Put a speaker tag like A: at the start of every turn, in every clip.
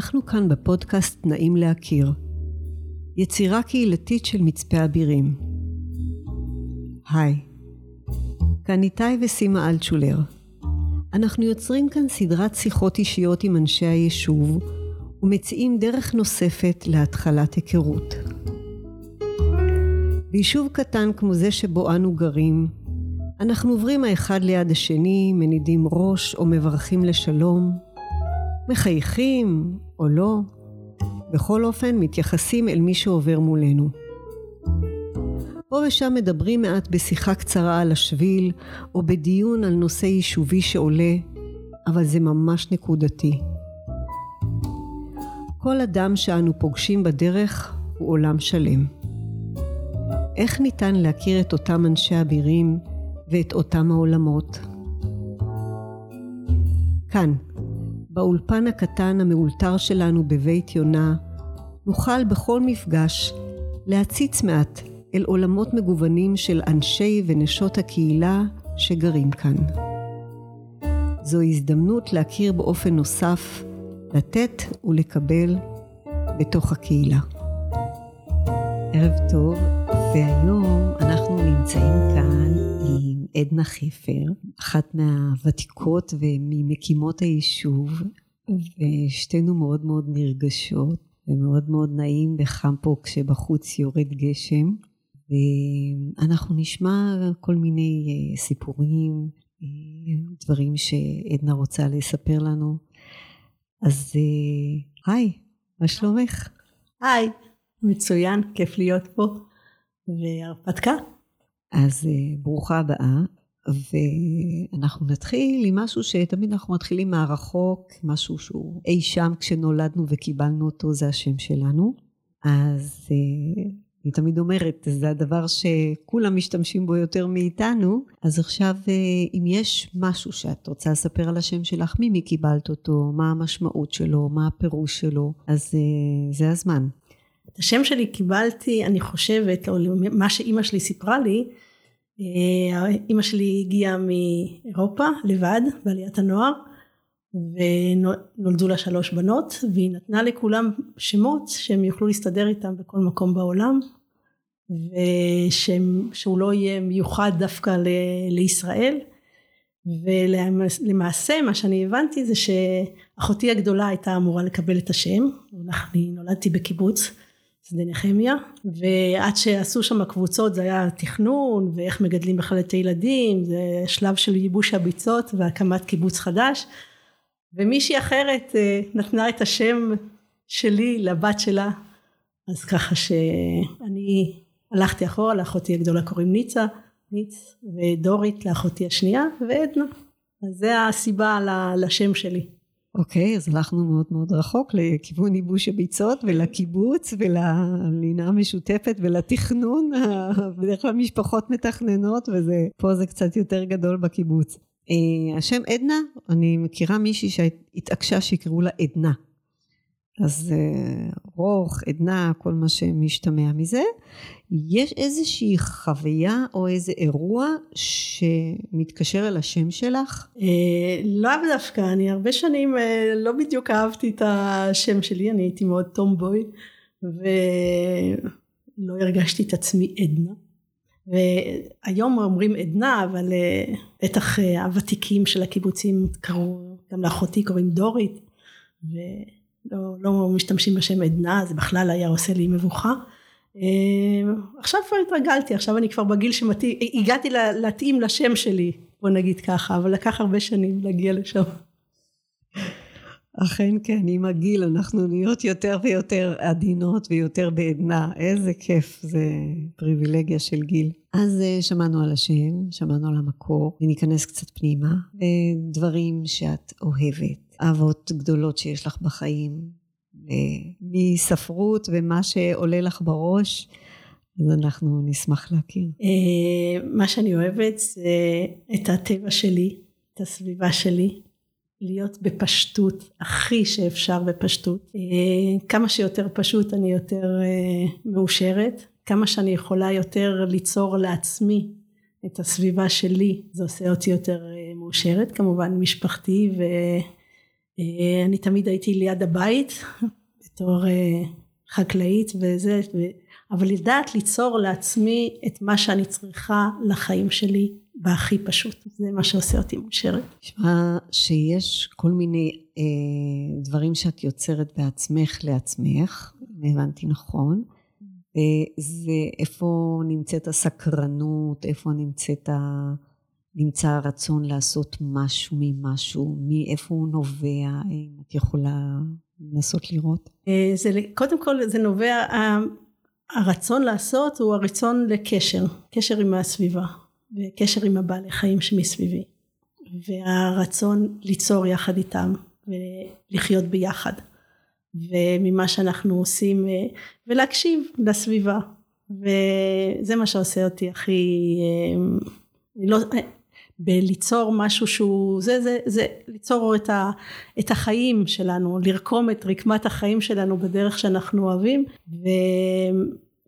A: אנחנו כאן בפודקאסט נעים להכיר. יצירה קהילתית של מצפה אבירים. היי, כאן איתי וסימה אלטשולר. אנחנו יוצרים כאן סדרת שיחות אישיות עם אנשי היישוב ומציעים דרך נוספת להתחלת היכרות. ביישוב קטן כמו זה שבו אנו גרים, אנחנו עוברים האחד ליד השני, מנידים ראש או מברכים לשלום, מחייכים או לא, בכל אופן מתייחסים אל מי שעובר מולנו. פה ושם מדברים מעט בשיחה קצרה על השביל, או בדיון על נושא יישובי שעולה, אבל זה ממש נקודתי. כל אדם שאנו פוגשים בדרך הוא עולם שלם. איך ניתן להכיר את אותם אנשי אבירים ואת אותם העולמות? כאן, באולפן הקטן המאולתר שלנו בבית יונה, נוכל בכל מפגש להציץ מעט אל עולמות מגוונים של אנשי ונשות הקהילה שגרים כאן. זו הזדמנות להכיר באופן נוסף, לתת ולקבל בתוך הקהילה. ערב טוב, והיום אנחנו נמצאים כאן עם עדנה חיפר, אחת מהוותיקות וממקימות היישוב, ושתינו מאוד מאוד נרגשות, ומאוד מאוד נעים וחם פה כשבחוץ יורד גשם. ואנחנו נשמע כל מיני אה, סיפורים, אה, דברים שעדנה רוצה לספר לנו. אז אה, היי, מה שלומך?
B: היי, מצוין, כיף להיות פה. והרפתקה.
A: אז ברוכה הבאה, ואנחנו נתחיל עם משהו שתמיד אנחנו מתחילים מהרחוק, משהו שהוא אי שם כשנולדנו וקיבלנו אותו, זה השם שלנו. אז אני תמיד אומרת, זה הדבר שכולם משתמשים בו יותר מאיתנו, אז עכשיו אה, אם יש משהו שאת רוצה לספר על השם שלך, ממי קיבלת אותו, מה המשמעות שלו, מה הפירוש שלו, אז אה, זה הזמן.
B: השם שלי קיבלתי, אני חושבת, או מה שאימא שלי סיפרה לי, אה, אימא שלי הגיעה מאירופה לבד בעליית הנוער ונולדו לה שלוש בנות והיא נתנה לכולם שמות שהם יוכלו להסתדר איתם בכל מקום בעולם ושהוא לא יהיה מיוחד דווקא ל, לישראל. ולמעשה מה שאני הבנתי זה שאחותי הגדולה הייתה אמורה לקבל את השם אני נולדתי בקיבוץ שדה נחמיה ועד שעשו שם הקבוצות זה היה תכנון ואיך מגדלים בכלל את הילדים זה שלב של ייבוש הביצות והקמת קיבוץ חדש. ומישהי אחרת אה, נתנה את השם שלי לבת שלה אז ככה שאני הלכתי אחורה לאחותי הגדולה קוראים ניצה ניץ ודורית לאחותי השנייה ועדנה. אז זה הסיבה לשם שלי
A: אוקיי, אז הלכנו מאוד מאוד רחוק לכיוון ייבוש הביצות ולקיבוץ וללינה המשותפת ולתכנון, בדרך כלל משפחות מתכננות וזה, פה זה קצת יותר גדול בקיבוץ. אה, השם עדנה, אני מכירה מישהי שהתעקשה שיקראו לה עדנה. אז אה, רוך, עדנה, כל מה שמשתמע מזה. יש איזושהי חוויה או איזה אירוע שמתקשר אל השם שלך?
B: אה, לאו דווקא, אני הרבה שנים לא בדיוק אהבתי את השם שלי, אני הייתי מאוד טומבוי ולא הרגשתי את עצמי עדנה. והיום אומרים עדנה אבל אה, בטח אה, הוותיקים של הקיבוצים קראו גם לאחותי קוראים דורית ולא לא משתמשים בשם עדנה זה בכלל היה עושה לי מבוכה. אה, עכשיו כבר התרגלתי עכשיו אני כבר בגיל שמתאים הגעתי להתאים לשם שלי בוא נגיד ככה אבל לקח הרבה שנים להגיע לשם.
A: אכן כן, עם הגיל אנחנו נהיות יותר ויותר עדינות ויותר בעדנה, איזה כיף, זה פריבילגיה של גיל. אז אה, שמענו על השם, שמענו על המקור, וניכנס קצת פנימה, ודברים שאת אוהבת, אהבות גדולות שיש לך בחיים, מספרות ומה שעולה לך בראש, אז אנחנו נשמח להכיר.
B: אה, מה שאני אוהבת זה את הטבע שלי, את הסביבה שלי. להיות בפשטות, הכי שאפשר בפשטות. אה, כמה שיותר פשוט אני יותר אה, מאושרת, כמה שאני יכולה יותר ליצור לעצמי את הסביבה שלי, זה עושה אותי יותר מאושרת, כמובן משפחתי אה, אני תמיד הייתי ליד הבית בתור אה, חקלאית וזה, אבל לדעת ליצור לעצמי את מה שאני צריכה לחיים שלי בהכי פשוט. זה מה שעושה אותי מאושרת.
A: נשמע שיש כל מיני אה, דברים שאת יוצרת בעצמך לעצמך, אם הבנתי נכון. זה איפה נמצאת הסקרנות, איפה נמצאת ה... נמצא הרצון לעשות משהו ממשהו, מאיפה הוא נובע, אם את יכולה לנסות לראות?
B: אה, זה, קודם כל זה נובע, הרצון לעשות הוא הרצון לקשר, קשר עם הסביבה, וקשר עם הבעלי חיים שמסביבי, והרצון ליצור יחד איתם, ולחיות ביחד. וממה שאנחנו עושים אה, ולהקשיב לסביבה וזה מה שעושה אותי הכי אה, לא, בליצור משהו שהוא זה זה זה ליצור את, ה, את החיים שלנו לרקום את רקמת החיים שלנו בדרך שאנחנו אוהבים. ו,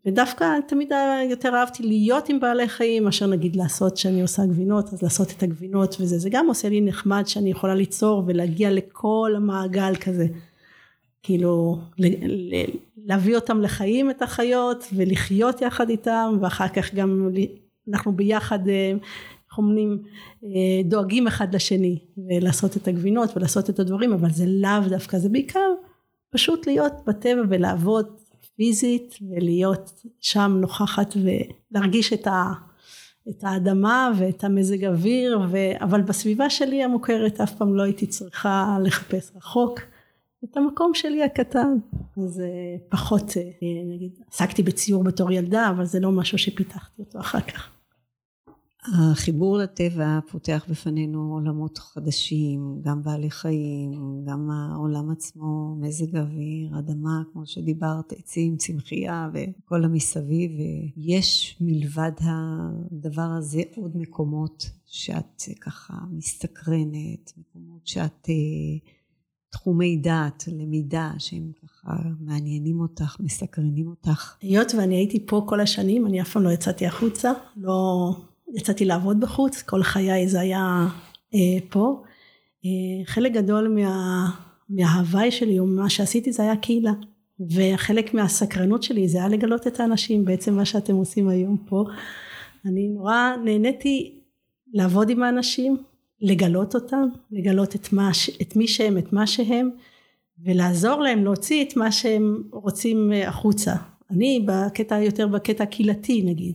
B: ודווקא תמיד יותר אהבתי להיות עם בעלי חיים מאשר נגיד לעשות שאני עושה גבינות אז לעשות את הגבינות וזה. זה גם עושה לי נחמד שאני יכולה ליצור ולהגיע לכל המעגל כזה. כאילו להביא אותם לחיים את החיות ולחיות יחד איתם ואחר כך גם אנחנו ביחד אומרים אה, דואגים אחד לשני ולעשות את הגבינות ולעשות את הדברים אבל זה לאו דווקא זה בעיקר פשוט להיות בטבע ולעבוד פיזית ולהיות שם נוכחת ולהרגיש את, ה, את האדמה ואת המזג אוויר ו, אבל בסביבה שלי המוכרת אף פעם לא הייתי צריכה לחפש רחוק את המקום שלי הקטן. אז אה, פחות, אה, נגיד, עסקתי בציור בתור ילדה, אבל זה לא משהו שפיתחתי אותו אחר כך.
A: החיבור לטבע פותח בפנינו עולמות חדשים, גם בעלי חיים, גם העולם עצמו, מזג האוויר, אדמה, כמו שדיברת, עצים, צמחייה וכל המסביב. ויש מלבד הדבר הזה עוד מקומות שאת ככה מסתקרנת, מקומות שאת אה, תחומי דעת, למידה, שהם ככה מעניינים אותך, מסקרנים אותך.
B: היות ואני הייתי פה כל השנים, אני אף פעם לא יצאתי החוצה, לא יצאתי לעבוד בחוץ, כל חיי זה היה אה, פה. אה, חלק גדול מה, מההוואי שלי, או מה שעשיתי, זה היה קהילה. וחלק מהסקרנות שלי זה היה לגלות את האנשים, בעצם מה שאתם עושים היום פה. אני נורא נהניתי לעבוד עם האנשים, לגלות אותם, לגלות את, מה, את מי שהם, את מה שהם, ולעזור להם להוציא את מה שהם רוצים אה, החוצה. אני בקטע יותר בקטע הקהילתי נגיד.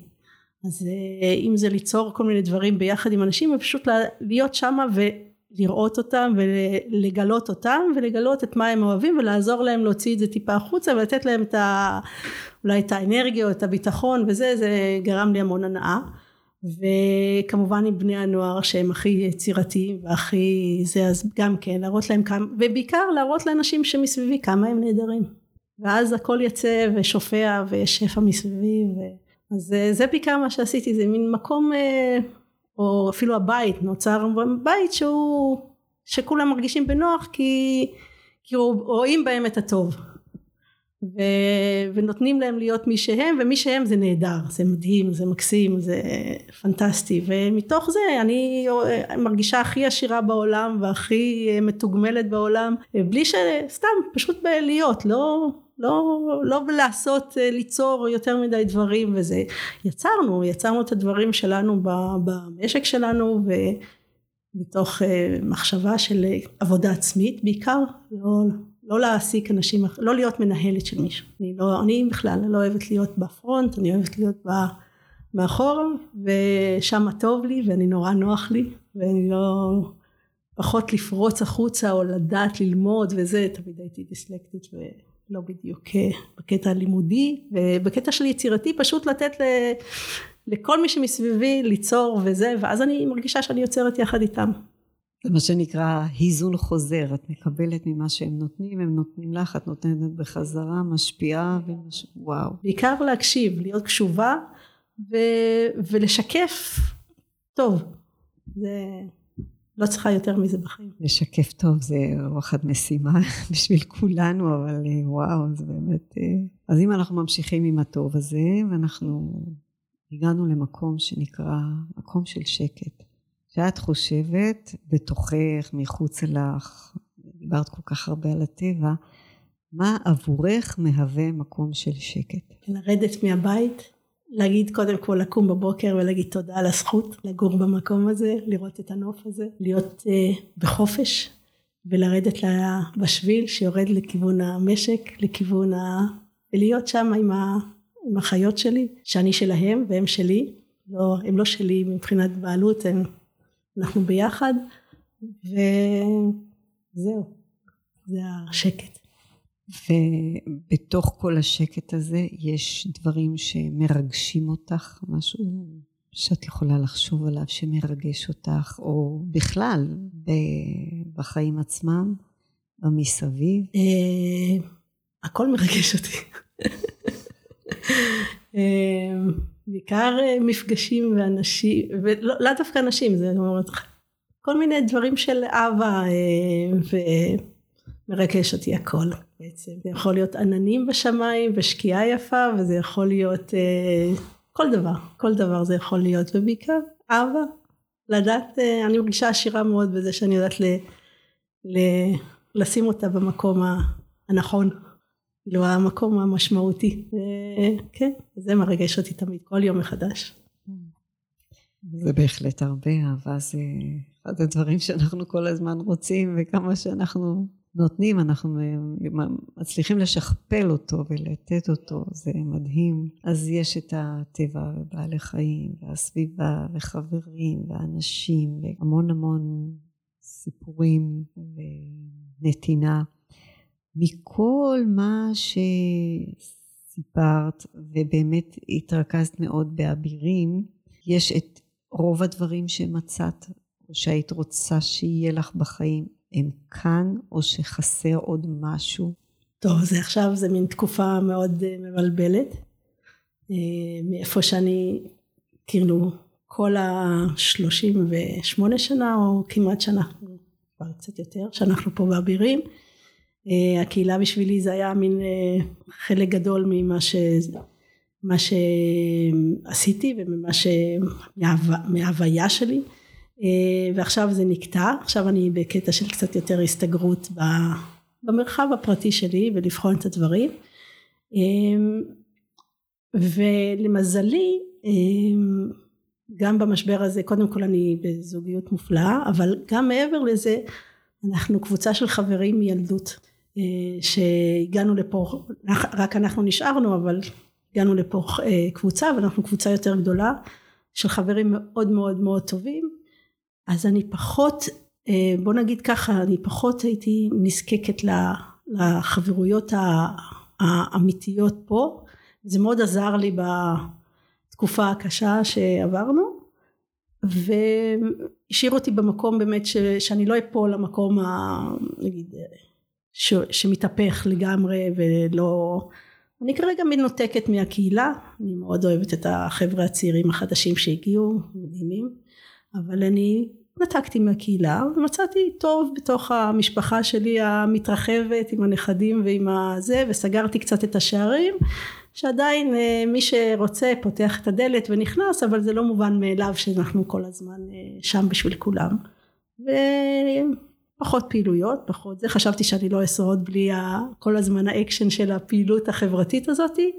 B: אז אה, אם זה ליצור כל מיני דברים ביחד עם אנשים, ופשוט להיות שמה ולראות אותם ולגלות אותם ולגלות את מה הם אוהבים ולעזור להם להוציא את זה טיפה החוצה ולתת להם את ה... אולי את האנרגיה או את הביטחון וזה, זה גרם לי המון הנאה. וכמובן עם בני הנוער שהם הכי יצירתיים והכי זה אז גם כן להראות להם כמה ובעיקר להראות לאנשים שמסביבי כמה הם נהדרים ואז הכל יצא ושופע ויש שפע מסביבי ו... אז זה בעיקר מה שעשיתי זה מין מקום אה, או אפילו הבית נוצר בית שהוא שכולם מרגישים בנוח כי, כי רואים בהם את הטוב. ו, ונותנים להם להיות מי שהם ומי שהם זה נהדר זה מדהים זה מקסים זה פנטסטי. ומתוך זה אני מרגישה הכי עשירה בעולם והכי מתוגמלת בעולם בלי שסתם פשוט בלהיות לא לא, לא לעשות ליצור יותר מדי דברים וזה יצרנו יצרנו את הדברים שלנו במשק שלנו ומתוך מחשבה של עבודה עצמית בעיקר לא לא להעסיק אנשים, לא להיות מנהלת של מישהו. אני, לא, אני בכלל לא אוהבת להיות בפרונט, אני אוהבת להיות ב, ושם טוב לי ואני נורא נוח לי, ואני לא... פחות לפרוץ החוצה או לדעת ללמוד וזה, תמיד הייתי דיסלקטית ולא בדיוק אה, בקטע הלימודי, ובקטע של יצירתי פשוט לתת ל... לכל מי שמסביבי ליצור וזה, ואז אני מרגישה שאני יוצרת יחד איתם.
A: זה מה שנקרא היזון חוזר, את מקבלת ממה שהם נותנים, הם נותנים לך, את נותנת בחזרה, משפיעה, ומש... וואו.
B: בעיקר להקשיב, להיות קשובה ו... ולשקף טוב. זה לא צריכה יותר מזה בחיים.
A: לשקף טוב זה וואחד משימה בשביל כולנו, אבל אה, וואו, זה באמת... אה, אז אם אנחנו ממשיכים עם הטוב הזה, ואנחנו הגענו למקום שנקרא מקום של שקט. שאת חושבת בתוכך, מחוץ לך, דיברת כל כך הרבה על הטבע, מה עבורך מהווה מקום של שקט?
B: לרדת מהבית, להגיד קודם כל לקום בבוקר ולהגיד תודה על הזכות לגור במקום הזה, לראות את הנוף הזה, להיות uh, בחופש ולרדת בשביל שיורד לכיוון המשק, לכיוון ה... ולהיות שם עם, ה... עם החיות שלי, שאני שלהם והם שלי, לא, הם לא שלי מבחינת בעלות, הם, אנחנו ביחד, וזהו, זה השקט.
A: ובתוך כל השקט הזה יש דברים שמרגשים אותך, משהו שאת יכולה לחשוב עליו שמרגש אותך, או בכלל בחיים עצמם, במסביב?
B: אה, הכל מרגש אותי. אה, בעיקר אה, מפגשים ואנשים, ולאו דווקא אנשים, זה אומרת, כל מיני דברים של אהבה ומרגש אותי הכל בעצם. זה יכול להיות עננים בשמיים ושקיעה יפה וזה יכול להיות כל דבר, כל דבר זה יכול להיות, ובעיקר אהבה, לדעת, אה, אני מרגישה עשירה מאוד בזה שאני יודעת ל, ל, לשים אותה במקום הנכון, כאילו המקום המשמעותי, כן, זה מרגש אותי תמיד, כל יום מחדש.
A: זה בהחלט הרבה אהבה, זה אחד הדברים שאנחנו כל הזמן רוצים וכמה שאנחנו נותנים, אנחנו מצליחים לשכפל אותו ולתת אותו, זה מדהים. אז יש את הטבע ובעלי חיים והסביבה וחברים ואנשים והמון המון סיפורים ונתינה. מכל מה שסיפרת ובאמת התרכזת מאוד באבירים, יש את רוב הדברים שמצאת או שהיית רוצה שיהיה לך בחיים הם כאן או שחסר עוד משהו?
B: טוב, זה עכשיו זה מין תקופה מאוד אה, מבלבלת. אה, מאיפה שאני, כאילו, כל השלושים ושמונה שנה, או כמעט שנה, כבר קצת יותר, שאנחנו פה באבירים. אה, הקהילה בשבילי זה היה מין חלק גדול ממה ש... מה שעשיתי וממה ש... מההוויה שלי. אה, ועכשיו זה נקטע, עכשיו אני בקטע של קצת יותר הסתגרות במרחב הפרטי שלי ולבחון את הדברים. אה, ולמזלי, אה, גם במשבר הזה, קודם כל אני בזוגיות מופלאה, אבל גם מעבר לזה, אנחנו קבוצה של חברים מילדות, שהגענו לפה, רק אנחנו נשארנו, אבל הגענו לפה קבוצה, ואנחנו קבוצה יותר גדולה, של חברים מאוד מאוד מאוד טובים, אז אני פחות, אה, בוא נגיד ככה, אני פחות הייתי נזקקת לחברויות האמיתיות פה. זה מאוד עזר לי בתקופה הקשה שעברנו, והשאיר אותי במקום באמת ש, שאני לא אפול למקום ה... נגיד, ש, שמתהפך לגמרי ולא... אני כרגע מנותקת מהקהילה, אני מאוד אוהבת את החבר'ה הצעירים החדשים שהגיעו, מדהימים. אבל אני נתקתי מהקהילה ומצאתי טוב בתוך המשפחה שלי המתרחבת עם הנכדים ועם הזה וסגרתי קצת את השערים שעדיין אה, מי שרוצה פותח את הדלת ונכנס אבל זה לא מובן מאליו שאנחנו כל הזמן אה, שם בשביל כולם. ופחות פעילויות פחות זה. חשבתי שאני לא אשרוד בלי כל הזמן האקשן של הפעילות החברתית הזאתי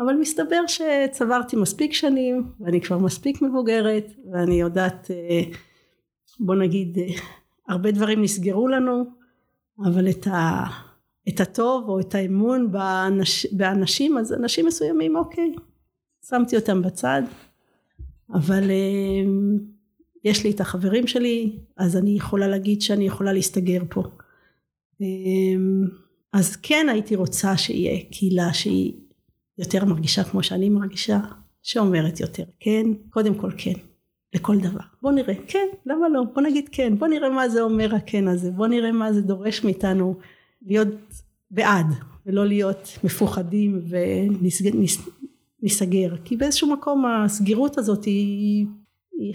B: אבל מסתבר שצברתי מספיק שנים ואני כבר מספיק מבוגרת ואני יודעת אה, בוא נגיד אה, הרבה דברים נסגרו לנו אבל את, ה, את הטוב או את האמון באנש, באנשים אז אנשים מסוימים אוקיי שמתי אותם בצד אבל אה, יש לי את החברים שלי אז אני יכולה להגיד שאני יכולה להסתגר פה. אז כן הייתי רוצה שיהיה קהילה שהיא יותר מרגישה כמו שאני מרגישה, שאומרת יותר כן, קודם כל כן, לכל דבר. בוא נראה, כן, למה לא? בוא נגיד כן, בוא נראה מה זה אומר הכן הזה, בוא נראה מה זה דורש מאיתנו להיות בעד, ולא להיות מפוחדים ונסגר. כי באיזשהו מקום הסגירות הזאת היא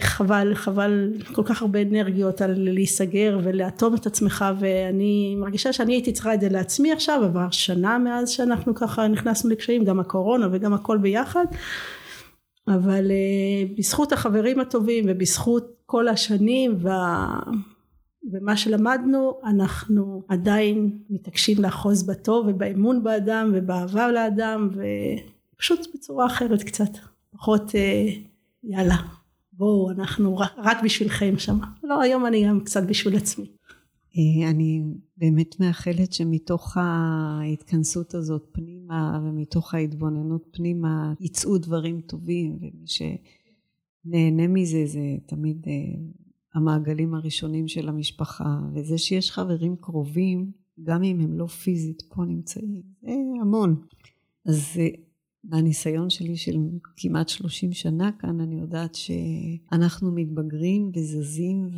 B: חבל, חבל כל כך הרבה אנרגיות על להיסגר ולאטום את עצמך ואני מרגישה שאני הייתי צריכה את זה לעצמי עכשיו, עבר שנה מאז שאנחנו ככה נכנסנו לקשיים, גם הקורונה וגם הכל ביחד, אבל uh, בזכות החברים הטובים ובזכות כל השנים וה... ומה שלמדנו אנחנו עדיין מתעקשים לאחוז בטוב ובאמון באדם ובאהבה לאדם ופשוט בצורה אחרת קצת פחות אה, יאללה בואו אנחנו רק בשבילכם שם. לא היום אני גם קצת בשביל עצמי.
A: אה, אני באמת מאחלת שמתוך ההתכנסות הזאת פנימה ומתוך ההתבוננות פנימה יצאו דברים טובים ומי שנהנה מזה זה תמיד אה, המעגלים הראשונים של המשפחה. וזה שיש חברים קרובים גם אם הם לא פיזית פה נמצאים זה המון. אז מהניסיון שלי של כמעט 30 שנה כאן אני יודעת שאנחנו מתבגרים וזזים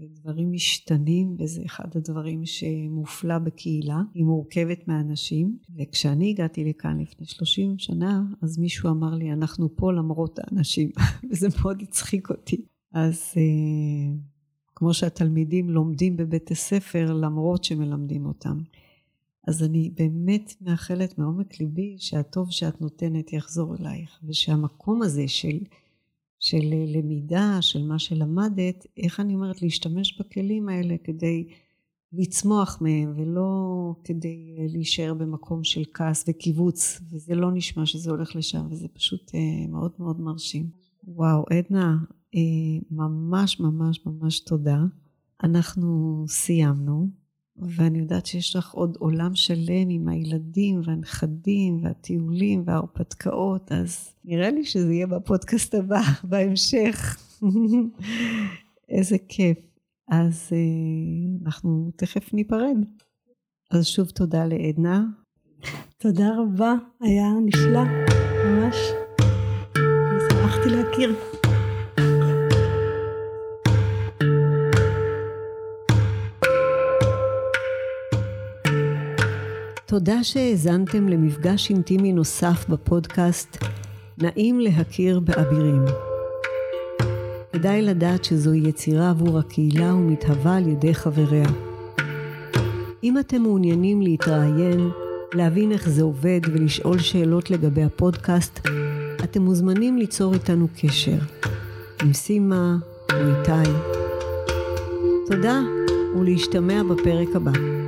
A: ודברים משתנים וזה אחד הדברים שמופלא בקהילה היא מורכבת מאנשים. וכשאני הגעתי לכאן לפני 30 שנה אז מישהו אמר לי אנחנו פה למרות האנשים. וזה מאוד הצחיק אותי. אז אה, כמו שהתלמידים לומדים בבית הספר למרות שמלמדים אותם אז אני באמת מאחלת מעומק ליבי שהטוב שאת נותנת יחזור אלייך, ושהמקום הזה של, של למידה, של מה שלמדת, איך אני אומרת, להשתמש בכלים האלה כדי לצמוח מהם, ולא כדי להישאר במקום של כעס וקיבוץ, וזה לא נשמע שזה הולך לשם, וזה פשוט אה, מאוד מאוד מרשים. וואו, עדנה, אה, ממש ממש ממש תודה. אנחנו סיימנו. ואני יודעת שיש לך עוד עולם שלם עם הילדים והנכדים והטיולים וההרפתקאות, אז נראה לי שזה יהיה בפודקאסט הבא, בהמשך. איזה כיף. אז אה, אנחנו תכף ניפרד. אז שוב תודה לעדנה.
B: תודה רבה, היה נפלא, ממש. שמחתי להכיר.
A: תודה שהאזנתם למפגש אינטימי נוסף בפודקאסט נעים להכיר באבירים. כדאי לדעת שזוהי יצירה עבור הקהילה ומתהווה על ידי חבריה. אם אתם מעוניינים להתראיין, להבין איך זה עובד ולשאול שאלות לגבי הפודקאסט, אתם מוזמנים ליצור איתנו קשר, עם סימה או איתי. תודה ולהשתמע בפרק הבא.